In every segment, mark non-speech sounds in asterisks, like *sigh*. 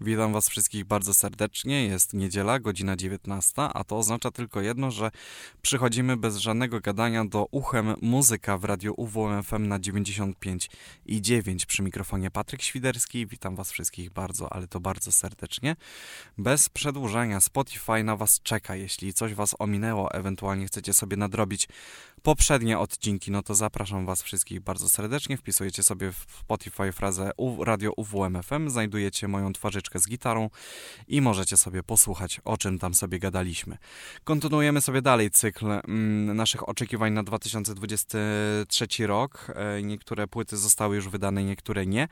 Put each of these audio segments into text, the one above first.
Witam Was wszystkich bardzo serdecznie. Jest niedziela, godzina 19, a to oznacza tylko jedno, że przychodzimy bez żadnego gadania do uchem muzyka w radiu UWMFM na 95 i 9 przy mikrofonie Patryk Świderski. Witam Was wszystkich bardzo, ale to bardzo serdecznie. Bez przedłużania Spotify na Was czeka. Jeśli coś Was ominęło, ewentualnie chcecie sobie nadrobić poprzednie odcinki, no to zapraszam Was wszystkich bardzo serdecznie. Wpisujecie sobie w Spotify frazę Radio UWMFM, znajdujecie moją twarzyczkę z gitarą i możecie sobie posłuchać, o czym tam sobie gadaliśmy. Kontynuujemy sobie dalej cykl mm, naszych oczekiwań na 2023 rok. E, niektóre płyty zostały już wydane, niektóre nie.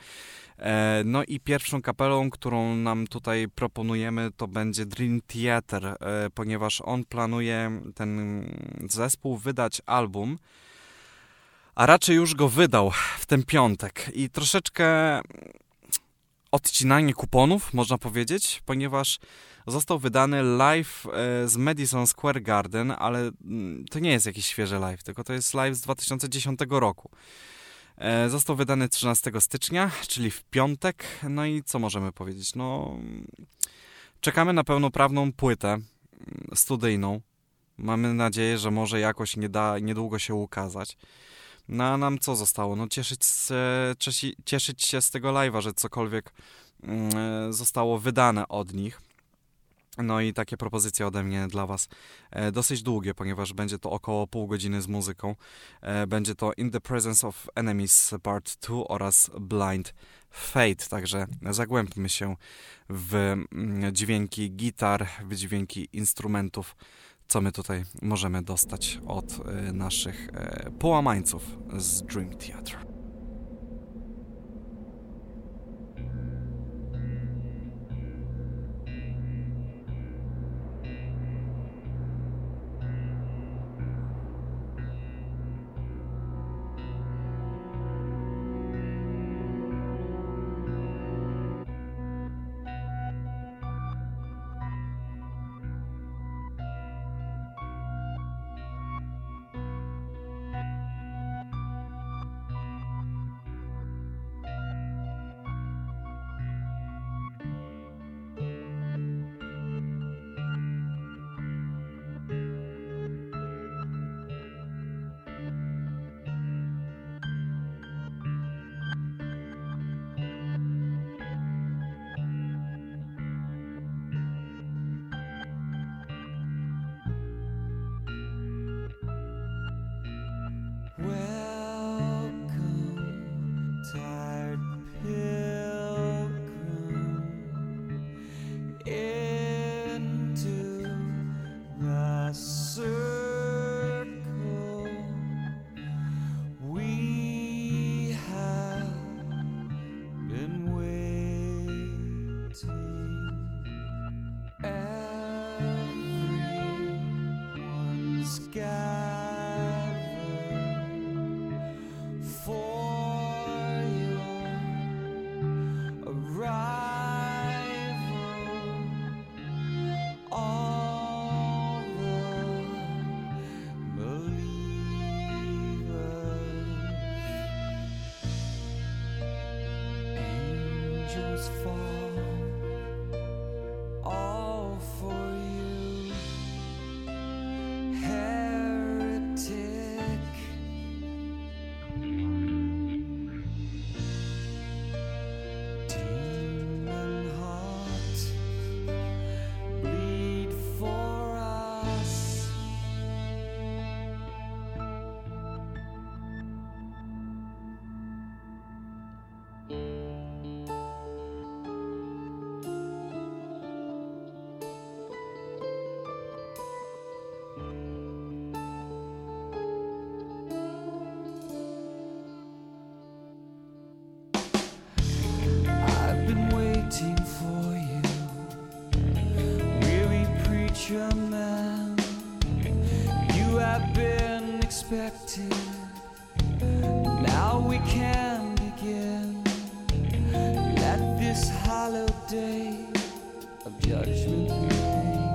E, no i pierwszą kapelą, którą nam tutaj proponujemy, to będzie Dream Theater, e, ponieważ on planuje ten zespół wydać album, a raczej już go wydał w ten piątek i troszeczkę odcinanie kuponów, można powiedzieć, ponieważ został wydany live e, z Madison Square Garden, ale mm, to nie jest jakiś świeży live, tylko to jest live z 2010 roku. E, został wydany 13 stycznia, czyli w piątek. No i co możemy powiedzieć? No, czekamy na pełnoprawną płytę mm, studyjną. Mamy nadzieję, że może jakoś nie da, niedługo się ukazać. No a nam co zostało? No cieszyć się, cieszyć się z tego live'a, że cokolwiek mm, e, zostało wydane od nich. No i takie propozycje ode mnie dla Was e, dosyć długie, ponieważ będzie to około pół godziny z muzyką. E, będzie to In the Presence of Enemies Part 2 oraz Blind Fate, także zagłębmy się w mm, dźwięki gitar, w dźwięki instrumentów, co my tutaj możemy dostać od e, naszych połamańców z Dream Theater. expected. Now we can begin. Let this hollow day of judgment remain.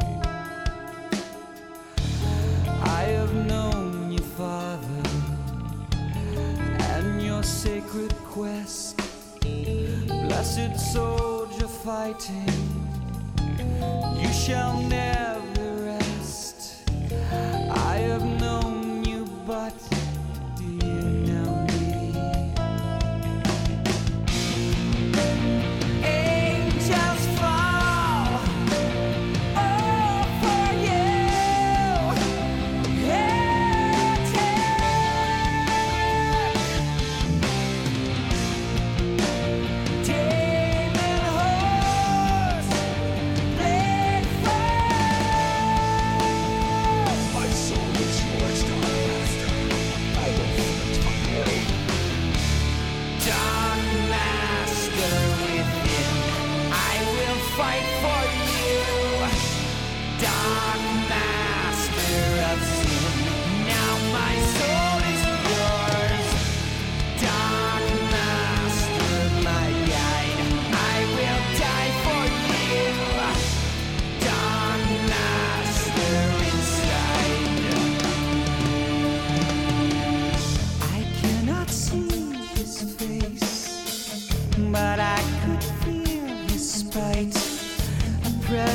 I have known your Father, and your sacred quest. Blessed soldier fighting, you shall never.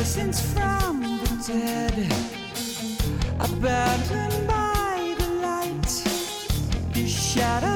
persons from the dead, abandoned by the light, the shadow.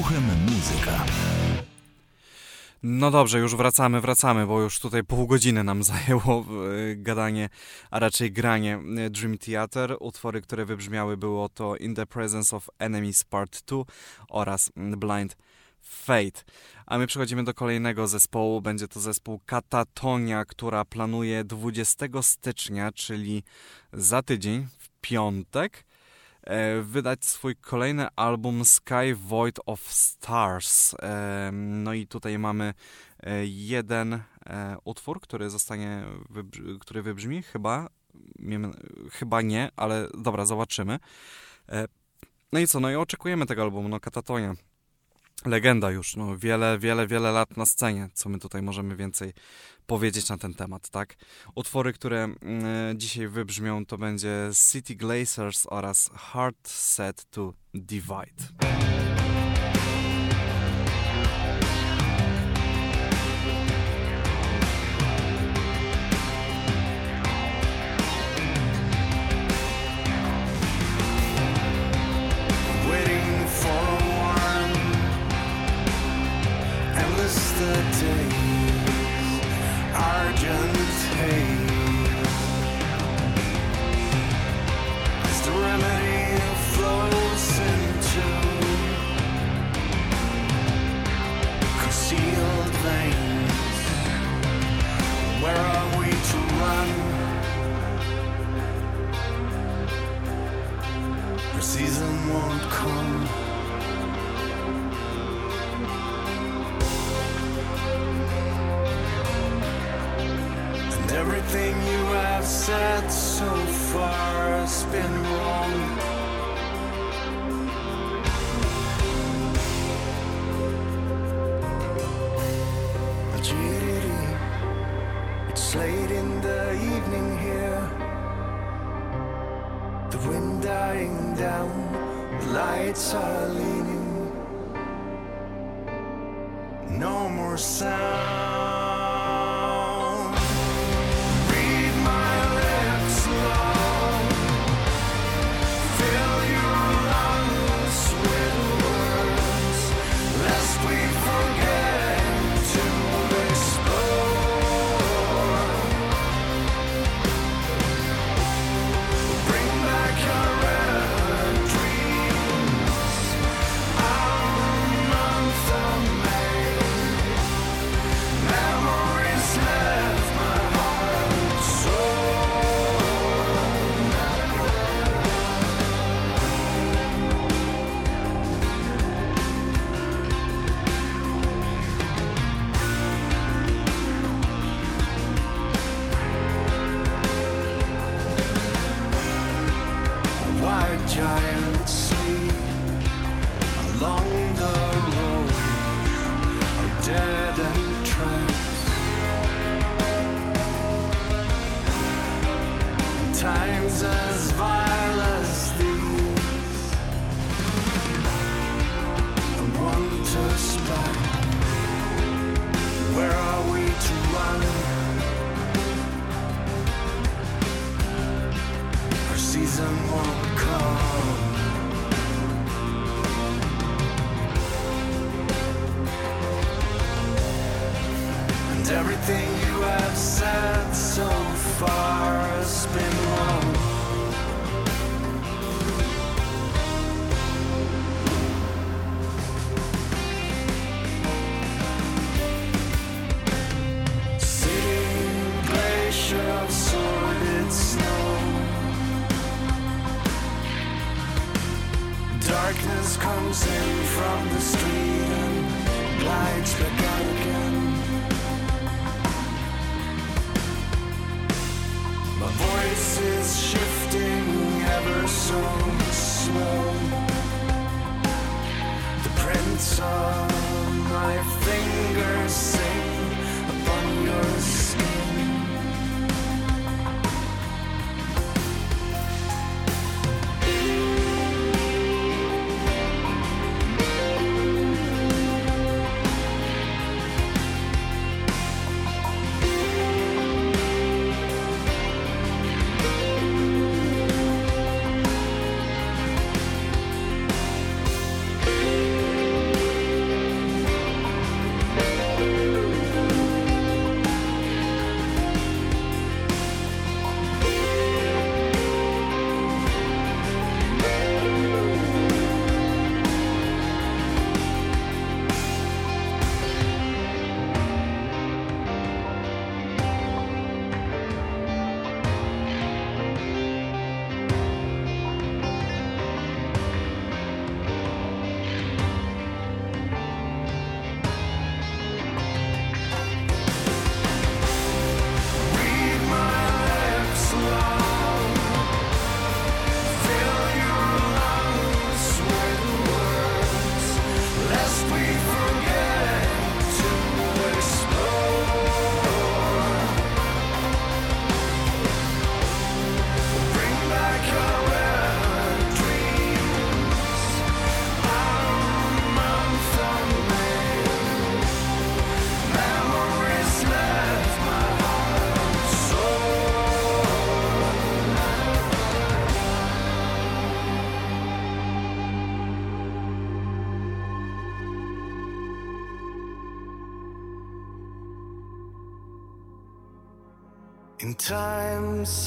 Uchem muzyka. No dobrze, już wracamy, wracamy, bo już tutaj pół godziny nam *laughs* zajęło y, gadanie, a raczej granie y, Dream Theater. Utwory, które wybrzmiały było to In the Presence of Enemies Part 2 oraz mm, Blind Fate. A my przechodzimy do kolejnego zespołu. Będzie to zespół Katatonia, która planuje 20 stycznia, czyli za tydzień, w piątek, e, wydać swój kolejny album Sky Void of Stars. E, no i tutaj mamy e, jeden e, utwór, który zostanie, który wybrzmi chyba, chyba nie, ale dobra, zobaczymy. E, no i co, no i oczekujemy tego albumu, no Katatonia legenda już, no wiele, wiele, wiele lat na scenie, co my tutaj możemy więcej powiedzieć na ten temat, tak? Utwory, które mm, dzisiaj wybrzmią, to będzie City Glazers oraz Hard Set to Divide.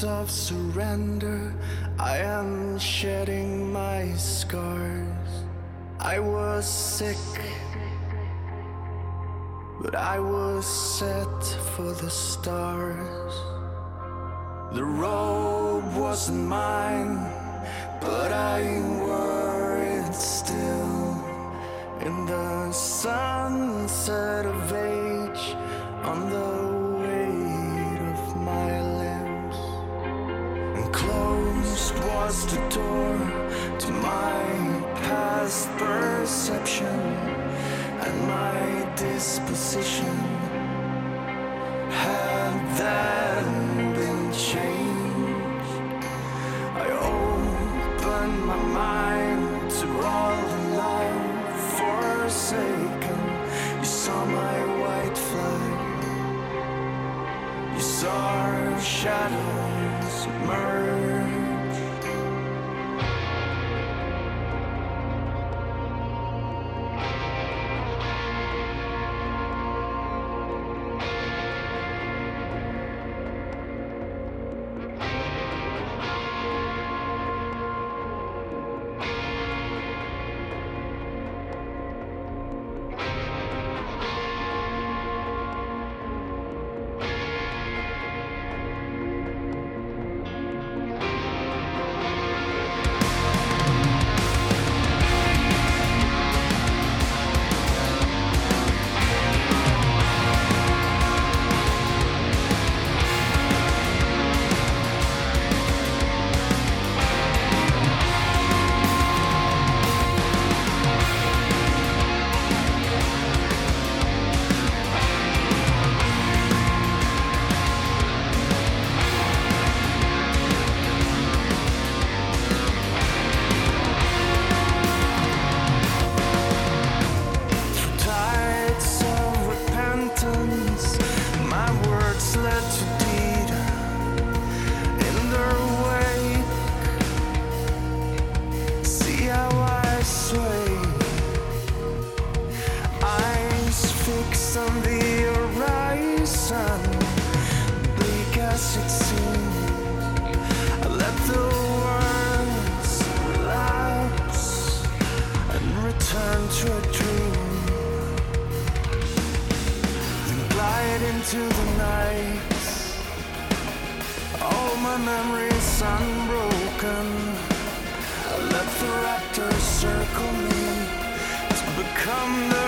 of surrender, I am shedding my scars. I was sick, but I was set for the stars. The robe wasn't mine, but I worried still. In the sunset of age, on the just a door to my past perception and my disposition. Had that. come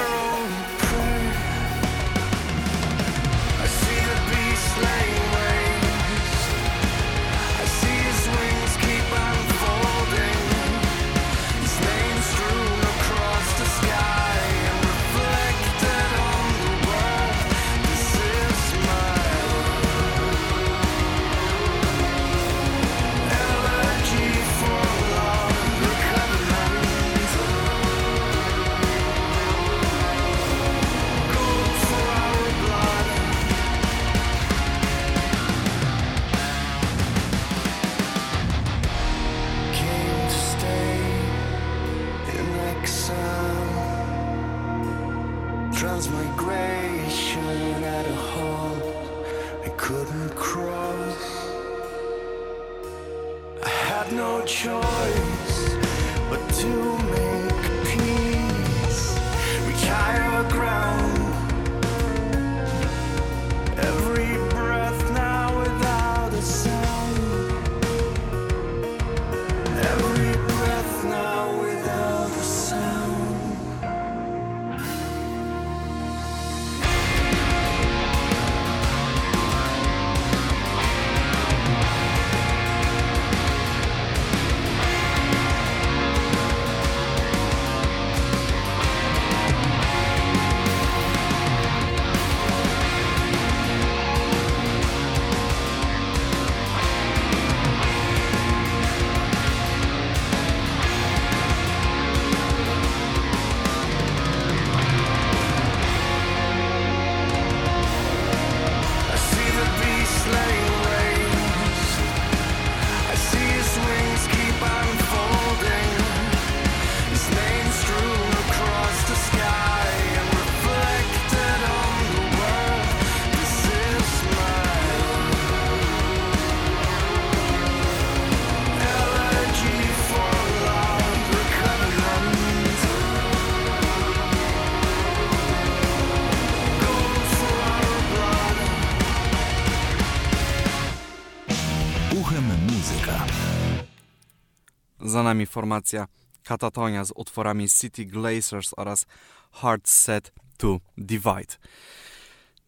nami formacja Katatonia z utworami City Glazers oraz Hard Set to Divide.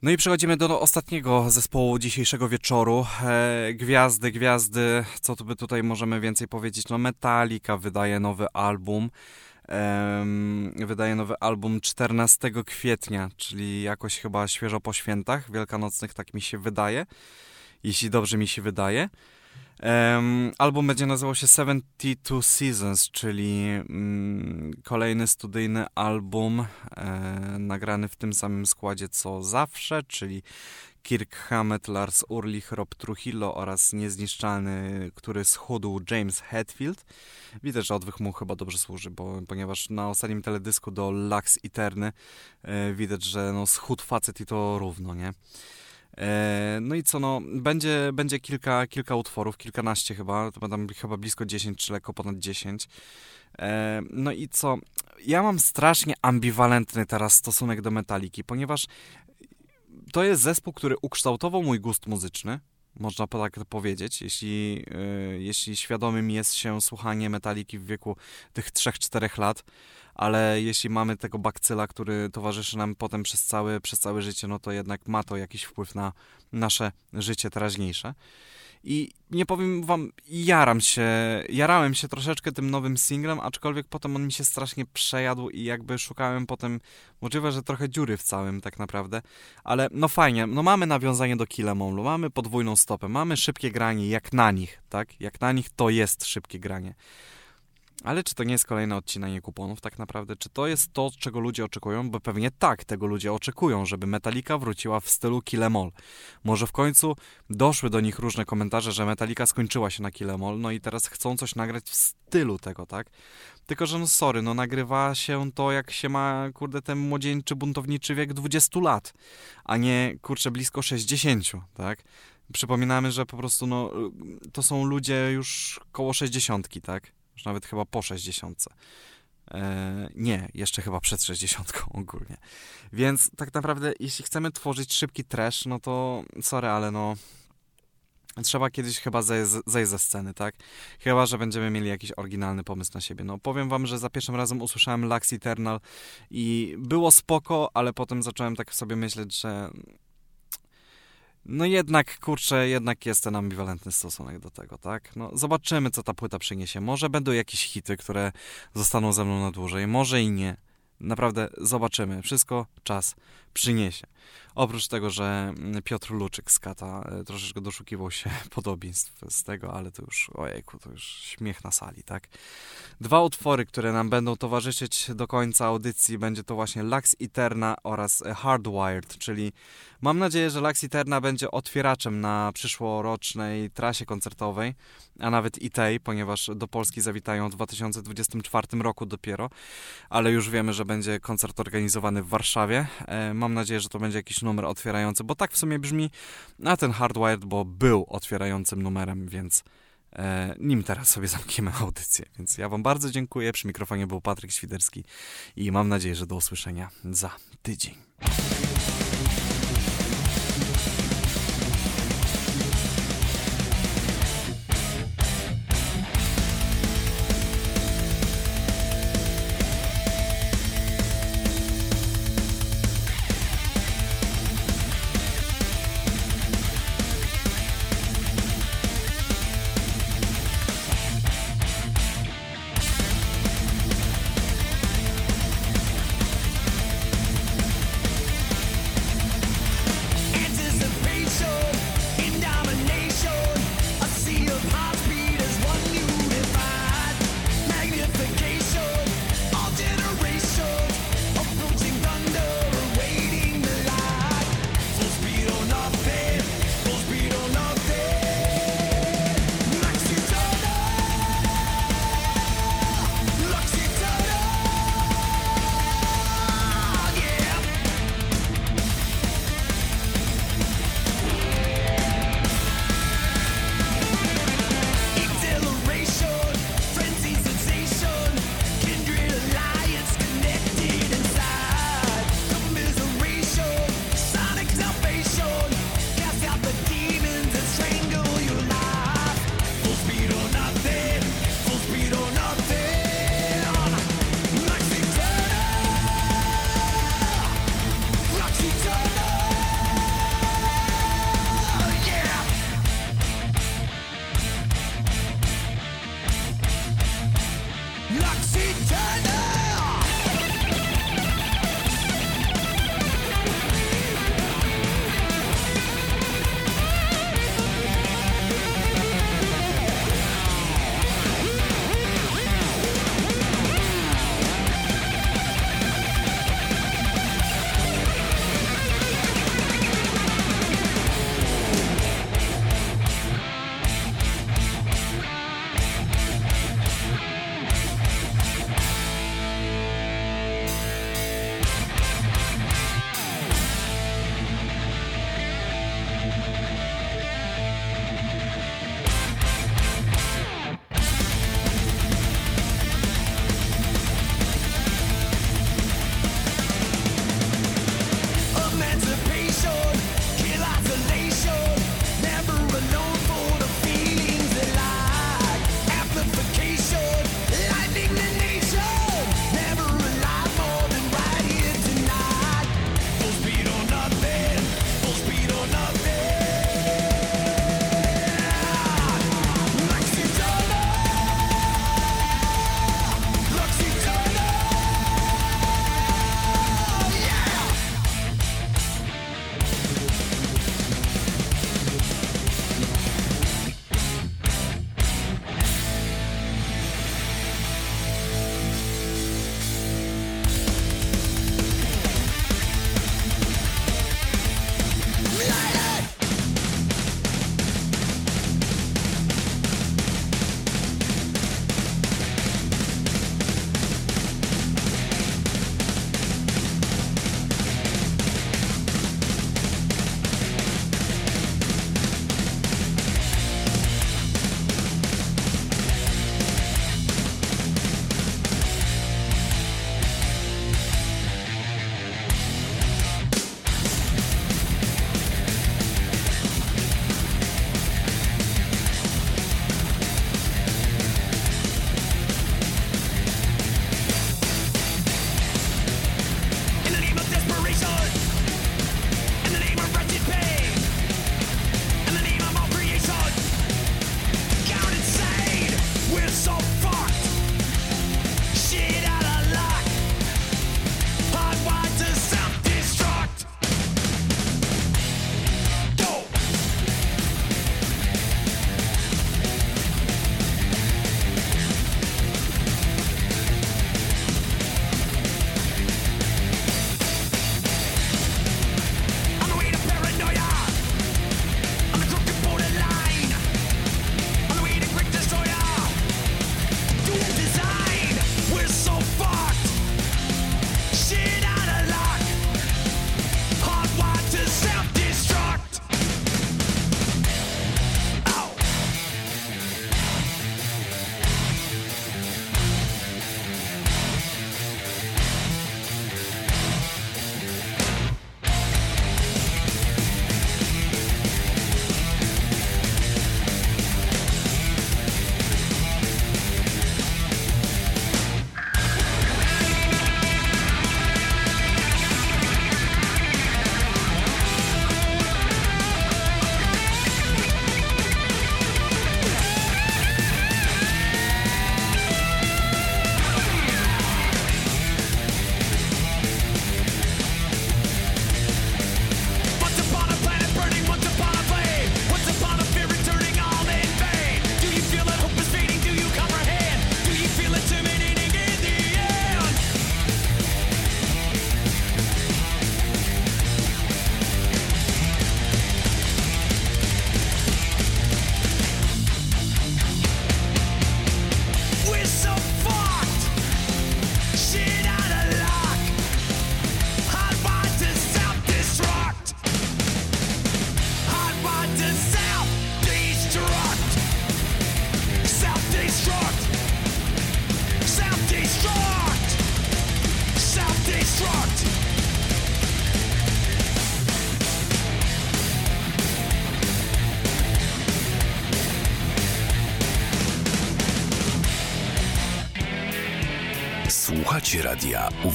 No i przechodzimy do ostatniego zespołu dzisiejszego wieczoru. E, gwiazdy, gwiazdy, co tu by tutaj możemy więcej powiedzieć? No Metallica wydaje nowy album. Wydaje nowy album 14 kwietnia, czyli jakoś chyba świeżo po świętach wielkanocnych, tak mi się wydaje. Jeśli dobrze mi się wydaje. Em, album będzie nazywał się 72 Seasons, czyli mm, kolejny studyjny album e, nagrany w tym samym składzie co zawsze, czyli Kirk Hammett, Lars Ulrich, Rob Trujillo oraz niezniszczalny, który schudł James Hetfield. Widać, że odwych mu chyba dobrze służy, bo, ponieważ na ostatnim teledysku do Lux Eterny e, widać, że no, schudł facet i to równo, nie? E, No i co, no, będzie, będzie kilka, kilka utworów, kilkanaście chyba, to będą chyba blisko 10, czy lekko ponad 10. E, No i co, ja mam strasznie ambiwalentny teraz stosunek do Metaliki, ponieważ to jest zespół, który ukształtował mój gust muzyczny, można tak powiedzieć, jeśli, e, jeśli świadomym jest się słuchanie Metaliki w wieku tych 3-4 lat, ale jeśli mamy tego bakcyla, który towarzyszy nam potem przez całe, przez całe życie, no to jednak ma to jakiś wpływ na nasze życie teraźniejsze. I nie powiem wam, jaram się, jarałem się troszeczkę tym nowym singlem, aczkolwiek potem on mi się strasznie przejadł i jakby szukałem potem, możliwe, że trochę dziury w całym tak naprawdę, ale no fajnie, no mamy nawiązanie do Kill Em Allu, mamy podwójną stopę, mamy szybkie granie jak na nich, tak? Jak na nich to jest szybkie granie. Ale czy to nie jest kolejne odcinanie kuponów tak naprawdę? Czy to jest to, czego ludzie oczekują? Bo pewnie tak, tego ludzie oczekują, żeby Metallica wróciła w stylu Kill Em All. Może w końcu doszły do nich różne komentarze, że Metallica skończyła się na Kill Em All, no i teraz chcą coś nagrać w stylu tego, tak? Tylko, że no sorry, no nagrywa się to jak się ma, kurde, ten młodzieńczy, buntowniczy wiek 20 lat, a nie, kurczę, blisko 60, tak? Przypominamy, że po prostu, no, to są ludzie już koło 60, tak? Już nawet chyba po 60. E, nie, jeszcze chyba przed 60 ogólnie. Więc tak naprawdę, jeśli chcemy tworzyć szybki trash, no to sorry, ale no trzeba kiedyś chyba zejść, ze sceny, tak? Chyba, że będziemy mieli jakiś oryginalny pomysł na siebie. No powiem wam, że za pierwszym razem usłyszałem Lux Eternal i było spoko, ale potem zacząłem tak sobie myśleć, że no jednak, kurczę, jednak jest ten ambiwalentny stosunek do tego, tak? No zobaczymy, co ta płyta przyniesie. Może będą jakieś hity, które zostaną ze mną na dłużej, może i nie. Naprawdę zobaczymy. Wszystko czas przyniesie. Oprócz tego, że Piotr Luczyk z Kata e, troszeczkę doszukiwał się *laughs* podobieństw z tego, ale to już, ojejku, to już śmiech na sali, tak? Dwa utwory, które nam będą towarzyszyć do końca audycji, będzie to właśnie Lux Eterna oraz Hardwired, czyli mam nadzieję, że Lux Eterna będzie otwieraczem na przyszłorocznej trasie koncertowej, a nawet i tej, ponieważ do Polski zawitają w 2024 roku dopiero, ale już wiemy, że będzie koncert organizowany w Warszawie. E, Mam nadzieję, że to będzie jakiś numer otwierający, bo tak w sumie brzmi, a ten Hardwired, bo był otwierającym numerem, więc e, nim teraz sobie zamkniemy *laughs* audycję. Więc ja Wam bardzo dziękuję. Przy mikrofonie był Patryk Świderski i mam nadzieję, że do usłyszenia za tydzień.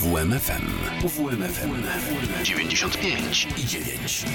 UWMFM. UWMFM 95 i 9.